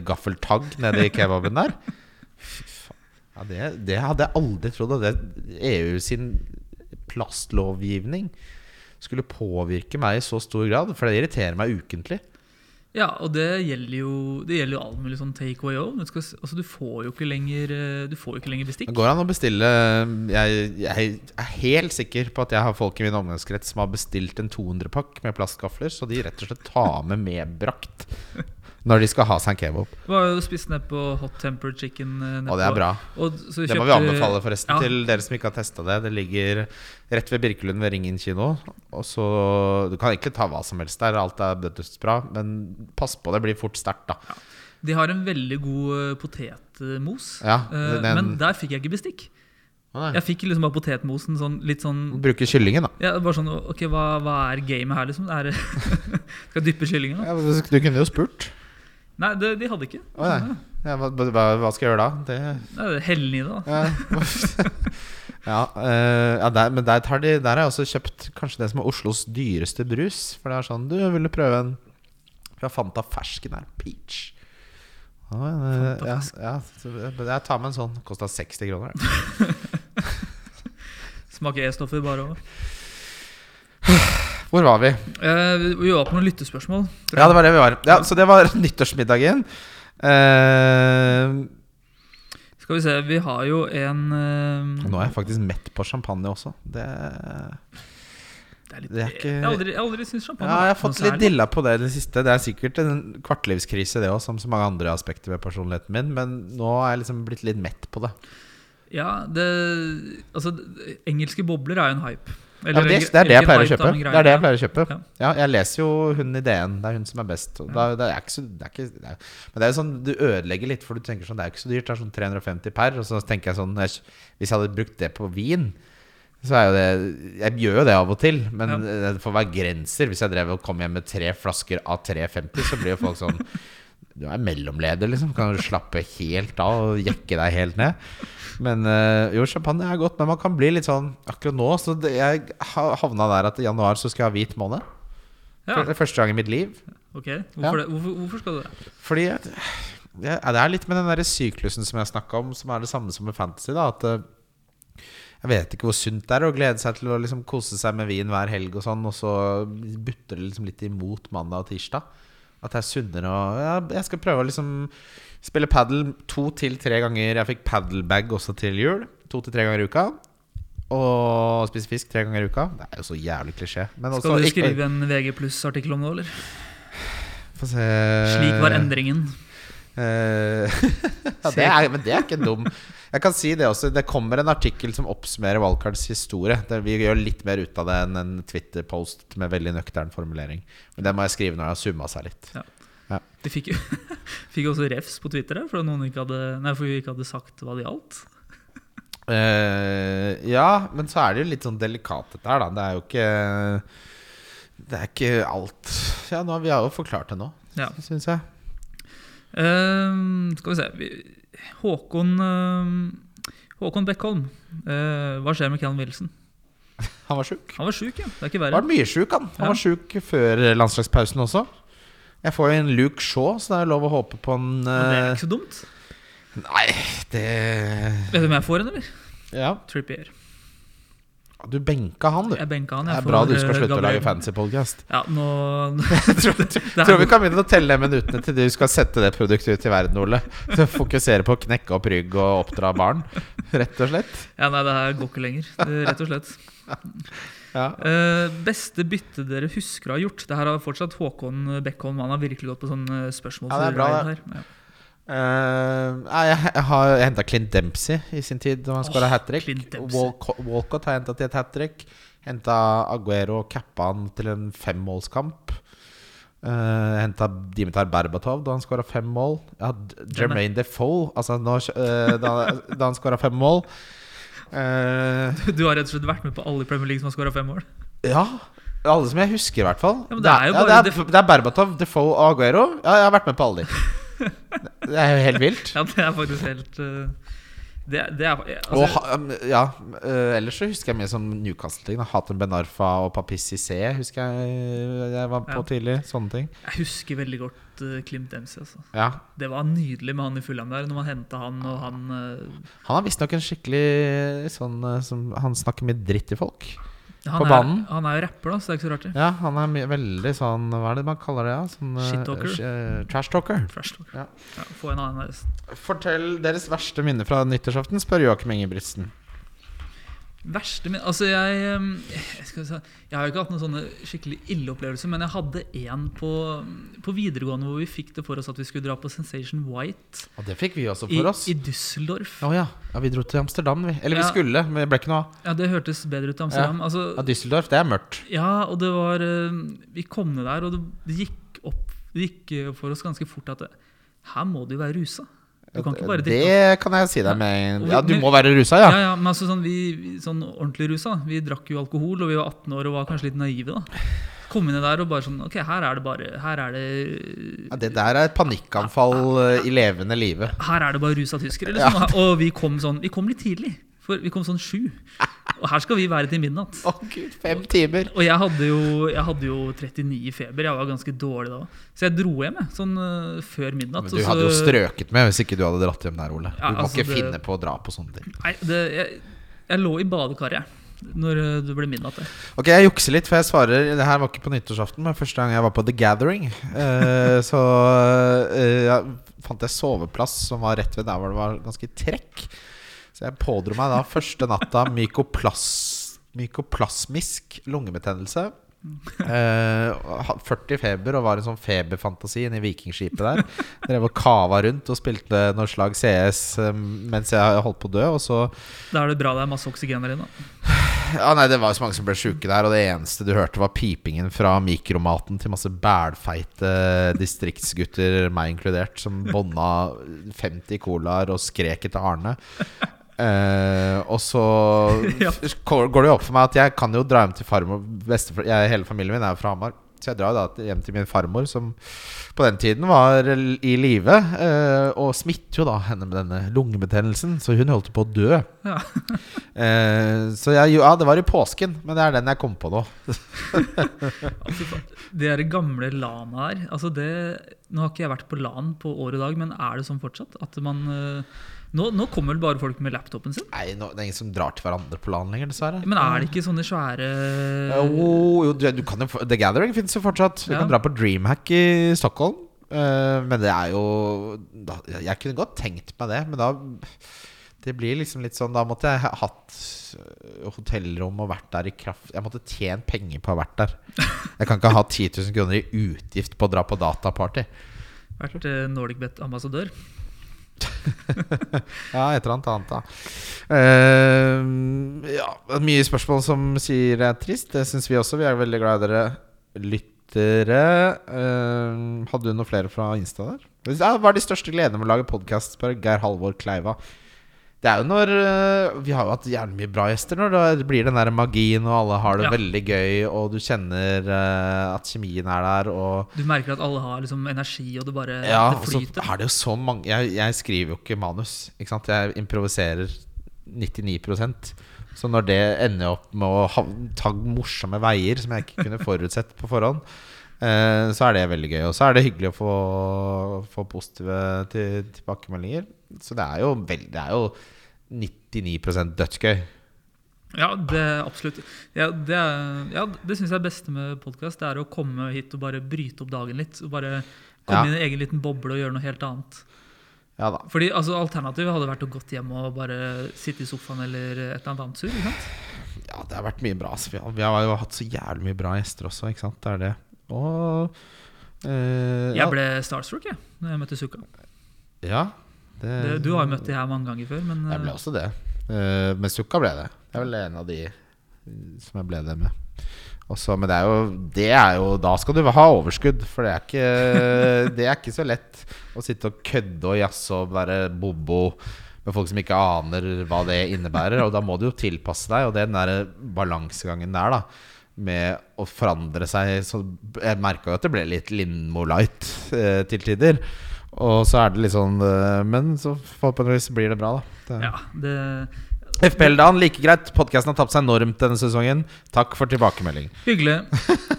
gaffeltagg nede i kebaben der. Ja, det, det hadde jeg aldri trodd. At EU sin plastlovgivning skulle påvirke meg i så stor grad. For det irriterer meg ukentlig. Ja, og det gjelder jo Det gjelder jo all mulig sånn take away òg. Altså, du får jo ikke lenger eh, Du får jo ikke lenger bestikk. Det går an å bestille jeg, jeg er helt sikker på at jeg har folk i min omgangskrets som har bestilt en 200-pakk med plastgafler, så de rett og slett tar med medbrakt når de skal ha en kebab. Det var jo spist ned på Hot Tempered Chicken. eh, Og det er bra. Og så Det må vi anbefale forresten Ja. til dere som ikke har testa det. Det ligger rett ved Birkelund ved Ringen kino. Og så Du kan egentlig ta hva som helst der, alt er dødsbra, men pass på det blir fort sterkt, da. De har en veldig god eh, potetmos, Ja, eh, den- men der fikk jeg ikke bestikk. Nei. Jeg fikk liksom bare potetmosen sånn, litt sånn Bruke kyllingen, da. ja, bare sånn, ok, hva, hva er gamet her, liksom? Er skal jeg dyppe kyllingen? da? Ja, du kunne jo spurt. Nei, det, de hadde ikke. Å, nei. Ja, hva, hva, hva skal jeg gjøre da? Det Nei, det er Hell den i det, da. Ja, ja, eh, ja der, men der, de, der har jeg også kjøpt kanskje det som er Oslos dyreste brus. For det er sånn Du, vil du prøve en fra Fanta fersken her? Peach. Oh, ja, ja, jeg tar med en sånn. Kosta 60 kroner. Smaker E-stoffer bare òg. Hvor var vi? Eh, vi- var på noen lyttespørsmål. Ja, det var det vi var. Ja, Så det var nyttårsmiddagen. Eh, Skal vi se, vi har jo en eh, nå er jeg faktisk mett på champagne også. Det Det er litt det er ikke- Jeg har aldri, jeg har aldri syntes champagne Ja, jeg har vært fått litt særlig. dilla på det i det siste. Det er sikkert en kvartlivskrise, det òg, som så mange andre aspekter ved personligheten min. Men nå er jeg liksom blitt litt mett på det. Ja, det Altså, det- engelske bobler er jo en hype. Ja, det, det er det jeg pleier å kjøpe. Det er det jeg pleier å kjøpe Ja. Ja, jeg leser jo hun i DN. Det er hun som er best. Da, det er ikke så, det er ikke, det er, men det er jo sånn du ødelegger litt, for du tenker sånn Det er jo ikke så dyrt. Det er sånn 350 per. Og så tenker jeg sånn Hvis jeg hadde brukt det på vin, så er jo det Jeg gjør jo det av og til, men det får være grenser. Hvis jeg drev og kom hjem med tre flasker av 350, så blir jo folk sånn Du er mellomleder, liksom. Kan du slappe helt av og jekke deg helt ned? Men øh, jo, champagne er godt, men man kan bli litt sånn Akkurat nå så Jeg havna der at i januar så skal jeg ha hvit måned. Ja, første gang i mitt liv. ok. Hvorfor, det? Hvorfor, hvorfor skal du det? Fordi at, Det er litt med den der syklusen som jeg snakka om, som er det samme som med fantasy. da At øh, Jeg vet ikke hvor sunt det er å glede seg til å liksom kose seg med vin hver helg, og sånn Og så butter det liksom litt imot mandag og tirsdag. At det er sunnere og ja, Jeg skal prøve å liksom spille padel to til tre ganger. Jeg fikk padelbag også til jul. To til tre ganger i uka. Og spise fisk tre ganger i uka. Det er jo så jævlig klisjé. Men også Skal du ikke- skrive en VG pluss-artikkel om det, eller? Få se Slik var endringen. Eh, ja, det er, men det er ikke dum. Jeg kan si det også. Det kommer en artikkel som oppsummerer Wildcards historie. Vi gjør litt mer ut av det enn en Twitter-post med veldig nøktern formulering. Men det må jeg skrive når det har summa seg litt. Ja, de fikk jo fikk også refs på Twitter for, ikke hadde, nei, for vi ikke hadde sagt hva det gjaldt. Uh, ja, men så er det jo litt sånn delikat dette her, da. Det er jo ikke Det er ikke alt Ja, nå, vi har jo forklart det nå, Ja. syns jeg. Ehm, skal vi se Håkon uh, Håkon Beckholm. Uh, hva skjer med Callum Wilson? Han var sjuk. Han var sjuk, ja. Det er ikke Han verre. var mye sjuk, han. Han Ja. var sjuk før landslagspausen også. Jeg får jo en Luke Shaw, så det er lov å håpe på en Men det er eh, ikke så dumt. Nei, det Vet du hvem jeg får en, eller? Ja, Trippier. Du benka han, du. Jeg benka han. Det er bra du skal slutte slutte å lage fancy podcast. Ja, nå Jeg tror vi kan begynne å telle minuttene til du skal sette det produktet ut i verden, Ole. Så Fokusere på å knekke opp rygg og oppdra barn, rett og slett. Ja, nei, det her går ikke lenger. Rett og slett. Ja. Uh, beste bytte dere husker å ha gjort? Det her har fortsatt Håkon Beckholm. Han har virkelig gått på sånne spørsmål. Ja, det er bra, her. Ja. Eh, nei, jeg, jeg har henta Clint Dempsey i sin tid da han skåra Åh, hat trick. Walcott, Walcott har henta til et hat trick. Henta Aguero og cappa han til en femmålskamp. Uh, Henta Dimitar Berbatov da han skåra fem mål. Ja, Jermaine Defoe altså når, uh, da, da han skåra fem mål. Uh, Du har rett og slett vært med på alle i Premier League som har skåra fem mål. ja. Alle som jeg husker, i hvert fall. Ja, det er jo ja, det, er, det er Berbatov, Defoe og Aguero. Ja, jeg har vært med på alle de. Det er jo helt vilt. Ja, det er faktisk helt eh, Det, det er altså, Og um, ja, eh, ellers så husker jeg mye sånn Newcastle-ting. Hatem Ben Arfa og Papis Cissé husker jeg jeg var på Ja. tidlig. Sånne ting. Jeg husker veldig godt uh, Klimt MC. Altså. Ja. Det var nydelig med han i Fulham der, når man henta han og han eh, Han er visstnok en skikkelig sånn eh, som Han snakker mye dritt til folk. Han På er, banen? Han er jo rapper, da, så det er ikke så rart. det. Ja, han er mye, veldig sånn Hva er det man kaller det? Ja? Sånn, eh, Shit-talker? sh- eh, trash talker. Trash talk. Ja. Ja, få en annen. Fortell deres verste minne fra nyttårsaften, spør Joakim Ingebrigtsen. Verste min Altså, jeg jeg, skal si, jeg har jo ikke hatt noen sånne skikkelig ille opplevelser, men jeg hadde en på, på videregående hvor vi fikk det for oss at vi skulle dra på Sensation White Og det fikk vi også i, for oss. i Düsseldorf. Å ja. ja. Vi dro til Amsterdam, vi. Eller vi skulle, men det ble ikke noe av. Ja, det hørtes bedre ut i Amsterdam. Altså, Ja, Düsseldorf, det er mørkt. Ja, og det var Vi kom ned der, og det, gikk opp Det gikk eh, for oss ganske fort at det, her må du være rusa. Du kan ikke bare drikke Det kan jeg si deg med Ja, du må være rusa, ja. ja. ja, men altså sånn, vi, vi- sånn ordentlig rusa. Vi drakk jo alkohol, og vi var 18 år og var kanskje litt naive. da Kom inn der og bare sånn Ok, her er det bare Her er det ja det der er et panikkanfall eh, i levende live. Her er det bare rusa tyskere. Liksom. Og vi kom sånn Vi kom litt tidlig. For vi kom sånn sju. Og her skal vi være til midnatt. Å gud, fem timer. Og jeg hadde, jo, jeg hadde jo 39 i feber. Jeg var ganske dårlig da. Så jeg dro hjem jeg, sånn øh, før midnatt. Men og du så- hadde jo strøket med hvis ikke du hadde dratt hjem der, Ole. Du Ja, må altså, ikke det- finne på å dra på sånne ting. Nei, det, jeg, jeg lå i badekaret jeg, når du det ble midnatt. jeg. Ok, jeg jukser litt, for jeg svarer Det her var ikke på nyttårsaften, men første gang jeg var på The Gathering. Uh, så uh, jeg fant jeg soveplass som var rett ved der hvor det var ganske trekk. Så jeg pådro meg da første natta mykoplas, mykoplasmisk lungebetennelse. Eh, 40 feber og var en sånn feberfantasi inne i Vikingskipet der. Drev og kava rundt og spilte noe slag CS eh, mens jeg holdt på å dø. Og så Da er det bra det er masse oksygen der inne. ja, nei, Det var jo så mange som ble sjuke der, og det eneste du hørte, var pipingen fra mikromaten til masse bælfeite distriktsgutter, meg inkludert, som bånda 50 colaer og skrek etter Arne. Eh, og så Ja. går det jo opp for meg at jeg kan jo dra hjem til farmor bestefar, Hele familien min er jo fra Hamar. Så jeg drar da hjem til min farmor, som på den tiden var i live. Uh, og smitter jo da henne med denne lungebetennelsen, så hun holdt på å dø. Ja. uh, så jeg, ja, det var i påsken, men det er den jeg kom på nå. Altså, det der gamle LAN-a her altså det, Nå har ikke jeg vært på LAN på år og dag, men er det sånn fortsatt? At man nå, nå kommer vel bare folk med laptopen sin? Nei, nå, det er ingen som drar til hverandre på LAN lenger, dessverre. Men er det ikke sånne svære Jo, jo du, kan jo, The Gathering fins jo fortsatt. Du Ja. kan dra på Dreamhack i Stockholm. Eh, men det er jo Jeg kunne godt tenkt meg det, men da Det blir liksom litt sånn Da måtte jeg ha hatt eh, hotellrom og vært der i kraft Jeg måtte tjent penger på å ha vært der. Jeg kan ikke ha 10 000 kroner i utgift på å dra på dataparty. Vært øh, NordicBet-ambassadør? Ja, et eller annet annet, da. Uh, ja, mye spørsmål som sier det er trist. Det syns vi også. Vi er veldig glad i dere lyttere. Uh, hadde du noe flere fra Insta der? Hva er de største gledene med å lage podkast? spør Geir Halvor Kleiva. Det er jo når eh, Vi har jo hatt jævlig mye bra gjester når det blir den der magien, og alle har det Ja. veldig gøy, og du kjenner eh, at kjemien er der, og Du merker at alle har liksom energi, og det bare ja, det og så flyter. er det jo så mange jeg, jeg skriver jo ikke manus. Ikke sant? Jeg improviserer 99% Så når det ender opp med å ha, ta morsomme veier som jeg ikke kunne forutsett på forhånd, eh, så er det veldig gøy. Og så er det hyggelig å få, få positive til, tilbakemeldinger. Så det er jo, veldig det er jo 99 dødsgøy. Ja, det absolutt. Ja, det, ja, det syns jeg er beste med podkast. Det er å komme hit og bare bryte opp dagen litt. Og bare komme Ja. inn i en egen liten boble og gjøre noe helt annet. Ja da. Fordi altså, Alternativet hadde vært å gått hjem og bare sitte i sofaen eller et eller annet annet sur. Ikke sant? Ja, det har vært mye bra. Altså. Vi, har, vi har hatt så jævlig mye bra gjester også, ikke sant. Det er det. Og eh, Jeg ble starstruck jeg, når jeg møtte Sukka. ja, det, Det- Du har jo møtt de her mange ganger før, men Jeg ble eh, også det. Uh, men Sukka ble det. Det er vel en av de eh, som jeg ble det med. Også, men det er, jo, det er jo Da skal du ha overskudd, for det er ikke, det er ikke så lett å sitte og kødde og jazze og være bobo med folk som ikke aner hva det innebærer. Og da må du jo tilpasse deg, og det er den der balansegangen der, da. Med å forandre seg så Jeg merka jo at det ble litt Lindmo light eh, til tider. Og så er det litt sånn eh, Men så forhåpentligvis blir det bra, da. Det, Ja, det FPL-dagen, like greit. Podkasten har tapt seg enormt denne sesongen. Takk for tilbakemelding. Hyggelig.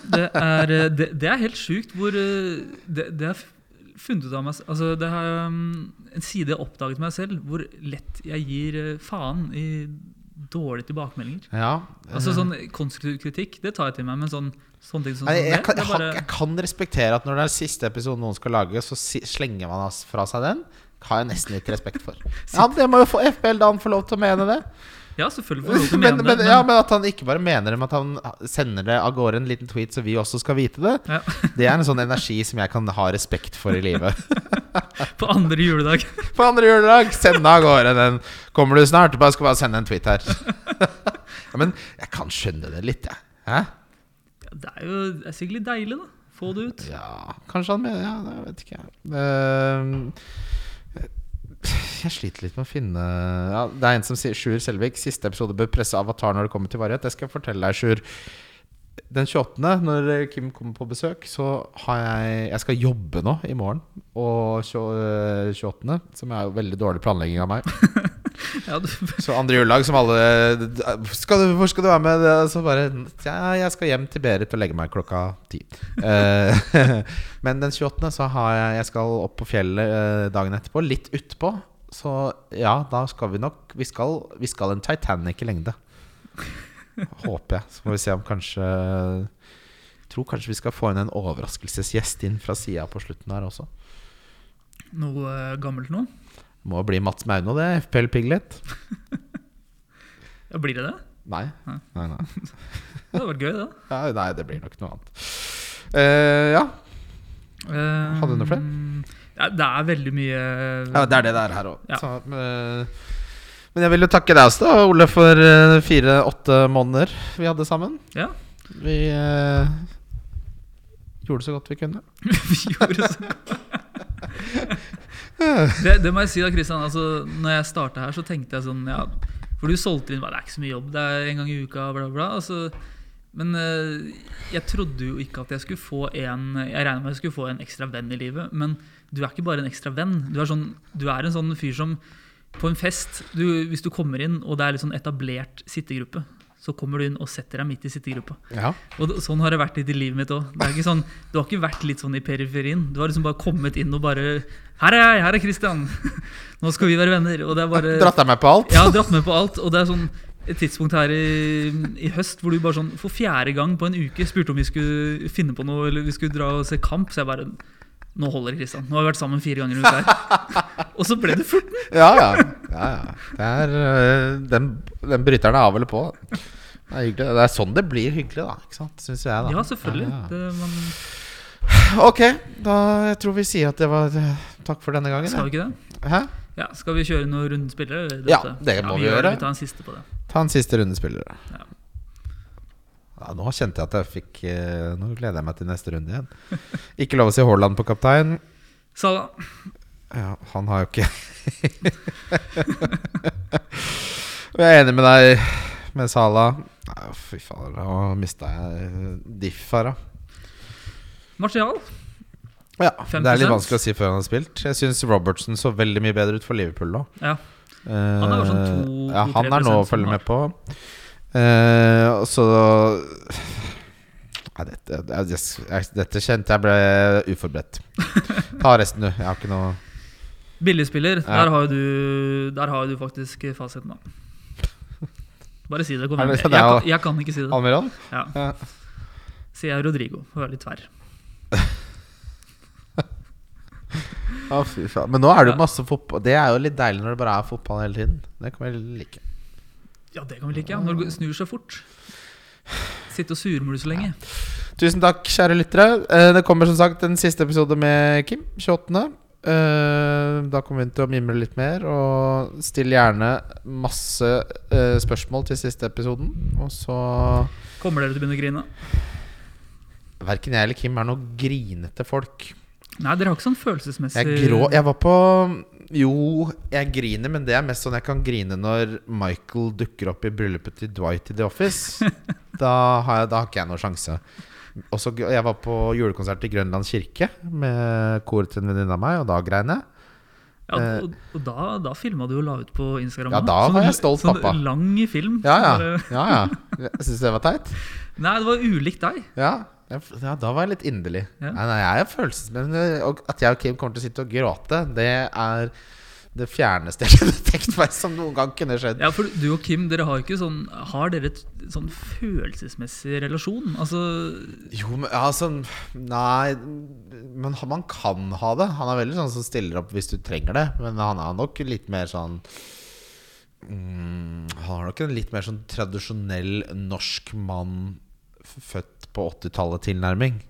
Det er, eh, det, det er helt sjukt hvor eh, Det, det har funnet ut av meg Altså, det er um, en side jeg oppdaget meg selv, hvor lett jeg gir faen i dårlige tilbakemeldinger. Ja. Altså sånn Konstruktiv kritikk, det tar jeg til meg, men sånn, sånne ting som Nei, jeg, kan, jeg, bare jeg kan respektere at når det er siste episode noen skal lage, så si, slenger man fra seg den. Har jeg nesten litt respekt for. Ja, Det må jo få FBL da han får lov til å mene det. Ja, selvfølgelig får han lov til å Men, mene men, det. ja, Men, men at han ikke bare mener det, men at han sender det av gårde en liten tweet så vi også skal vite det, Ja. det er en sånn energi som jeg kan ha respekt for i livet. på andre juledag På andre juledag, send av gårde den. Kommer du snart? Bare skal bare sende en tweet her. ja, men jeg kan skjønne det litt, jeg. Hæ? Det er jo det er sikkert litt deilig, da. Få det ut. Ja, kanskje han mener Ja, det vet ikke jeg. Uh, jeg sliter litt med å finne ja, Det er en som sier Sjur Selvik. Siste episode bør presse Avatar når det kommer til varighet. Det skal jeg fortelle deg, Sjur. Den 28., når Kim kommer på besøk, så har jeg Jeg skal jobbe nå i morgen. Og 28., som er jo veldig dårlig planlegging av meg. Ja, du, Så andre juledag som alle skal du, 'Hvor skal du være med?' Så bare Ja, jeg skal hjem til Berit og legge meg klokka ti. Eh, men den 28. så har jeg Jeg skal opp på fjellet eh, dagen etterpå. Litt utpå. Så ja, da skal vi nok Vi skal, vi skal en Titanic i lengde. Håper jeg. Så må vi se om kanskje tror kanskje vi skal få inn en overraskelsesgjest inn fra sida på slutten her også. noe eh, gammelt nå? Må bli Mats Mauno, det. FPL Piglet. Ja, blir det det? Nei. Nei. nei. Det hadde vært gøy, det. Ja, nei, det blir nok noe annet. Uh, ja. Eh, Hadde du noe flere? Ja, det er veldig mye ja, det er det det er her òg. Ja. men jeg vil jo takke deg også, Ole, for eh, fire-åtte måneder vi hadde sammen. Ja. Vi eh, gjorde så godt vi kunne. Vi gjorde så det, det må jeg si da, Kristian. Altså, når jeg starta her, så tenkte jeg sånn ja, For du solgte inn bare, det er ikke så mye jobb, det er en gang i uka, bla, bla. Altså, men eh, jeg trodde jo ikke at jeg skulle få en Jeg regna med jeg skulle få en ekstra venn i livet, men du er ikke bare en ekstra venn. Du er, sånn, du er en sånn fyr som på en fest, du, hvis du kommer inn og det er litt sånn etablert sittegruppe, så kommer du inn og setter deg midt i sittegruppa. Ja. Og sånn har det vært litt i livet mitt òg. Sånn, du har ikke vært litt sånn i periferien. Du har liksom bare kommet inn og bare 'Her er jeg! Her er Christian! Nå skal vi være venner.' Og det er bare Dratt deg med på alt? Ja, dratt med på alt. Og det er sånn et tidspunkt her i, i høst hvor du bare sånn for fjerde gang på en uke spurte om vi skulle finne på noe, eller vi skulle dra og se kamp. Så jeg bare Nå holder det, Kristian. Nå har vi vært sammen fire ganger i uka her. Og så ble det fort. Ja, ja. ja, ja. Det er, eh, den, den bryteren er av eller på. Det er, det er sånn det blir hyggelig, da. Ikke sant? Syns jeg, da. Ja, selvfølgelig. Ja, ja. Det, man, Ok, da jeg tror vi sier at det var eh, takk for denne gangen. skal vi ikke det? Hæ? Ja, Skal vi kjøre noen rundespillere? Ja, det må vi vi gjøre. Vi tar en siste på det. Ta en siste rundespillere. Ja. Ja, nå kjente jeg at jeg fikk eh, Nå gleder jeg meg til neste runde igjen. Ikke lov å si Haaland på kaptein. Sala. Ja, han har jo ikke Jeg er enig med deg med Sala. Nei, fy fader, nå mista jeg diff her, da. Martial. Ja, det er litt vanskelig å si før han har spilt. Jeg syns Robertson så veldig mye bedre ut for Liverpool nå. Ja. Han er sånn to- ja, han er nå å følge med på. Eh, så ja, dette, jeg, jeg, dette kjente jeg ble uforberedt. Ta resten, du. Jeg har ikke noe Billigspiller. Ja. Der, har du, der har du faktisk fasiten. da. Bare si det. Kom Er igjen. Jeg, er kan- jeg kan ikke si det. Almiron? Ja. Sier jeg Rodrigo. Å være litt tverr. Faen. Men nå er det jo masse fotball. Det er jo litt deilig når det bare er fotball hele tiden. Det kan vi like. Ja, det kan vi like. Ja. Når det snur seg fort. Sitte og surmule så lenge. Tusen takk, kjære lyttere. Eh, Det kommer som sagt en siste episode med Kim. 28. Eh, da kommer vi til å mimre litt mer. Og still gjerne masse eh, spørsmål til siste episoden. Og så Kommer dere til å begynne å grine? Verken jeg eller Kim er noe grinete folk. Nei, dere har ikke sånn følelsesmessig Jeg grå Jeg var på Jo, jeg griner, men det er mest sånn jeg kan grine når Michael dukker opp i bryllupet til Dwight i The Office. Da har, jeg, da har ikke jeg noen sjanse. Også, jeg var på julekonsert i Grønland kirke med koret til en venninne av meg, og da grein jeg. Ja, og, og da, da filma du og la ut på Instagram. Ja, da Sånn- var jeg stolt sånn pappa. lang film. Ja, ja. Ja, ja. Jeg syns det var teit. Nei, det var ulikt deg. Ja, ja, da var jeg litt inderlig. Ja. Nei, nei, jeg er følelsesmessig Og at jeg og Kim kommer til å sitte og gråte, det er det fjerneste jeg kunne tenkt meg som noen gang kunne skjedd. Ja, for du og Kim, dere har ikke sånn Har dere et sånn følelsesmessig relasjon? Altså Jo, men altså Nei, men man kan ha det. Han er veldig sånn som stiller opp hvis du trenger det. Men han er nok litt mer sånn mm, Han har nok en litt mer sånn tradisjonell norsk mann født på 80-tallet-tilnærming.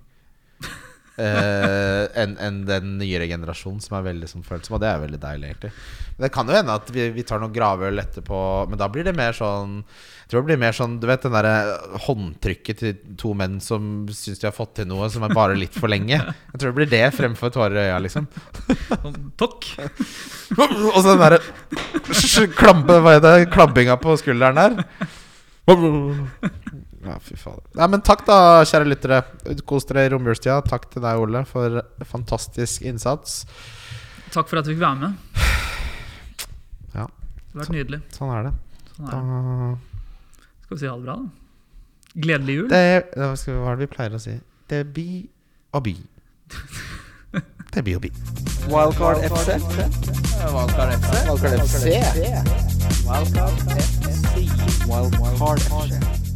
uh, enn en den nyere generasjonen som er veldig sånn følsom. Og det er veldig deilig, egentlig. Men det kan jo hende at vi, vi tar noen gravøl etterpå, men da blir det mer sånn Jeg tror det blir mer sånn Du vet den derre håndtrykket til to menn som syns de har fått til noe som er bare litt for lenge. Jeg tror det blir det fremfor tårer i øya, liksom. Tokk! Og så den derre klampe, Hva er det? Klabbinga på skulderen der. Ja, fy fader. Nei, men takk, da, kjære lyttere. Kos dere i romjulstida. Takk til deg, Ole, for fantastisk innsats. Takk for at vi fikk være med. Ja. Det har vært nydelig. Sånn er det. Sånn Da, er det. Skal vi si ha det bra, da? Gledelig jul. det hva, er det vi pleier å si? Det blir å by. Det blir å by. Wildcard FC. Wildcard FC. Wildcard FC. Wildcard FC. Wildcard FC.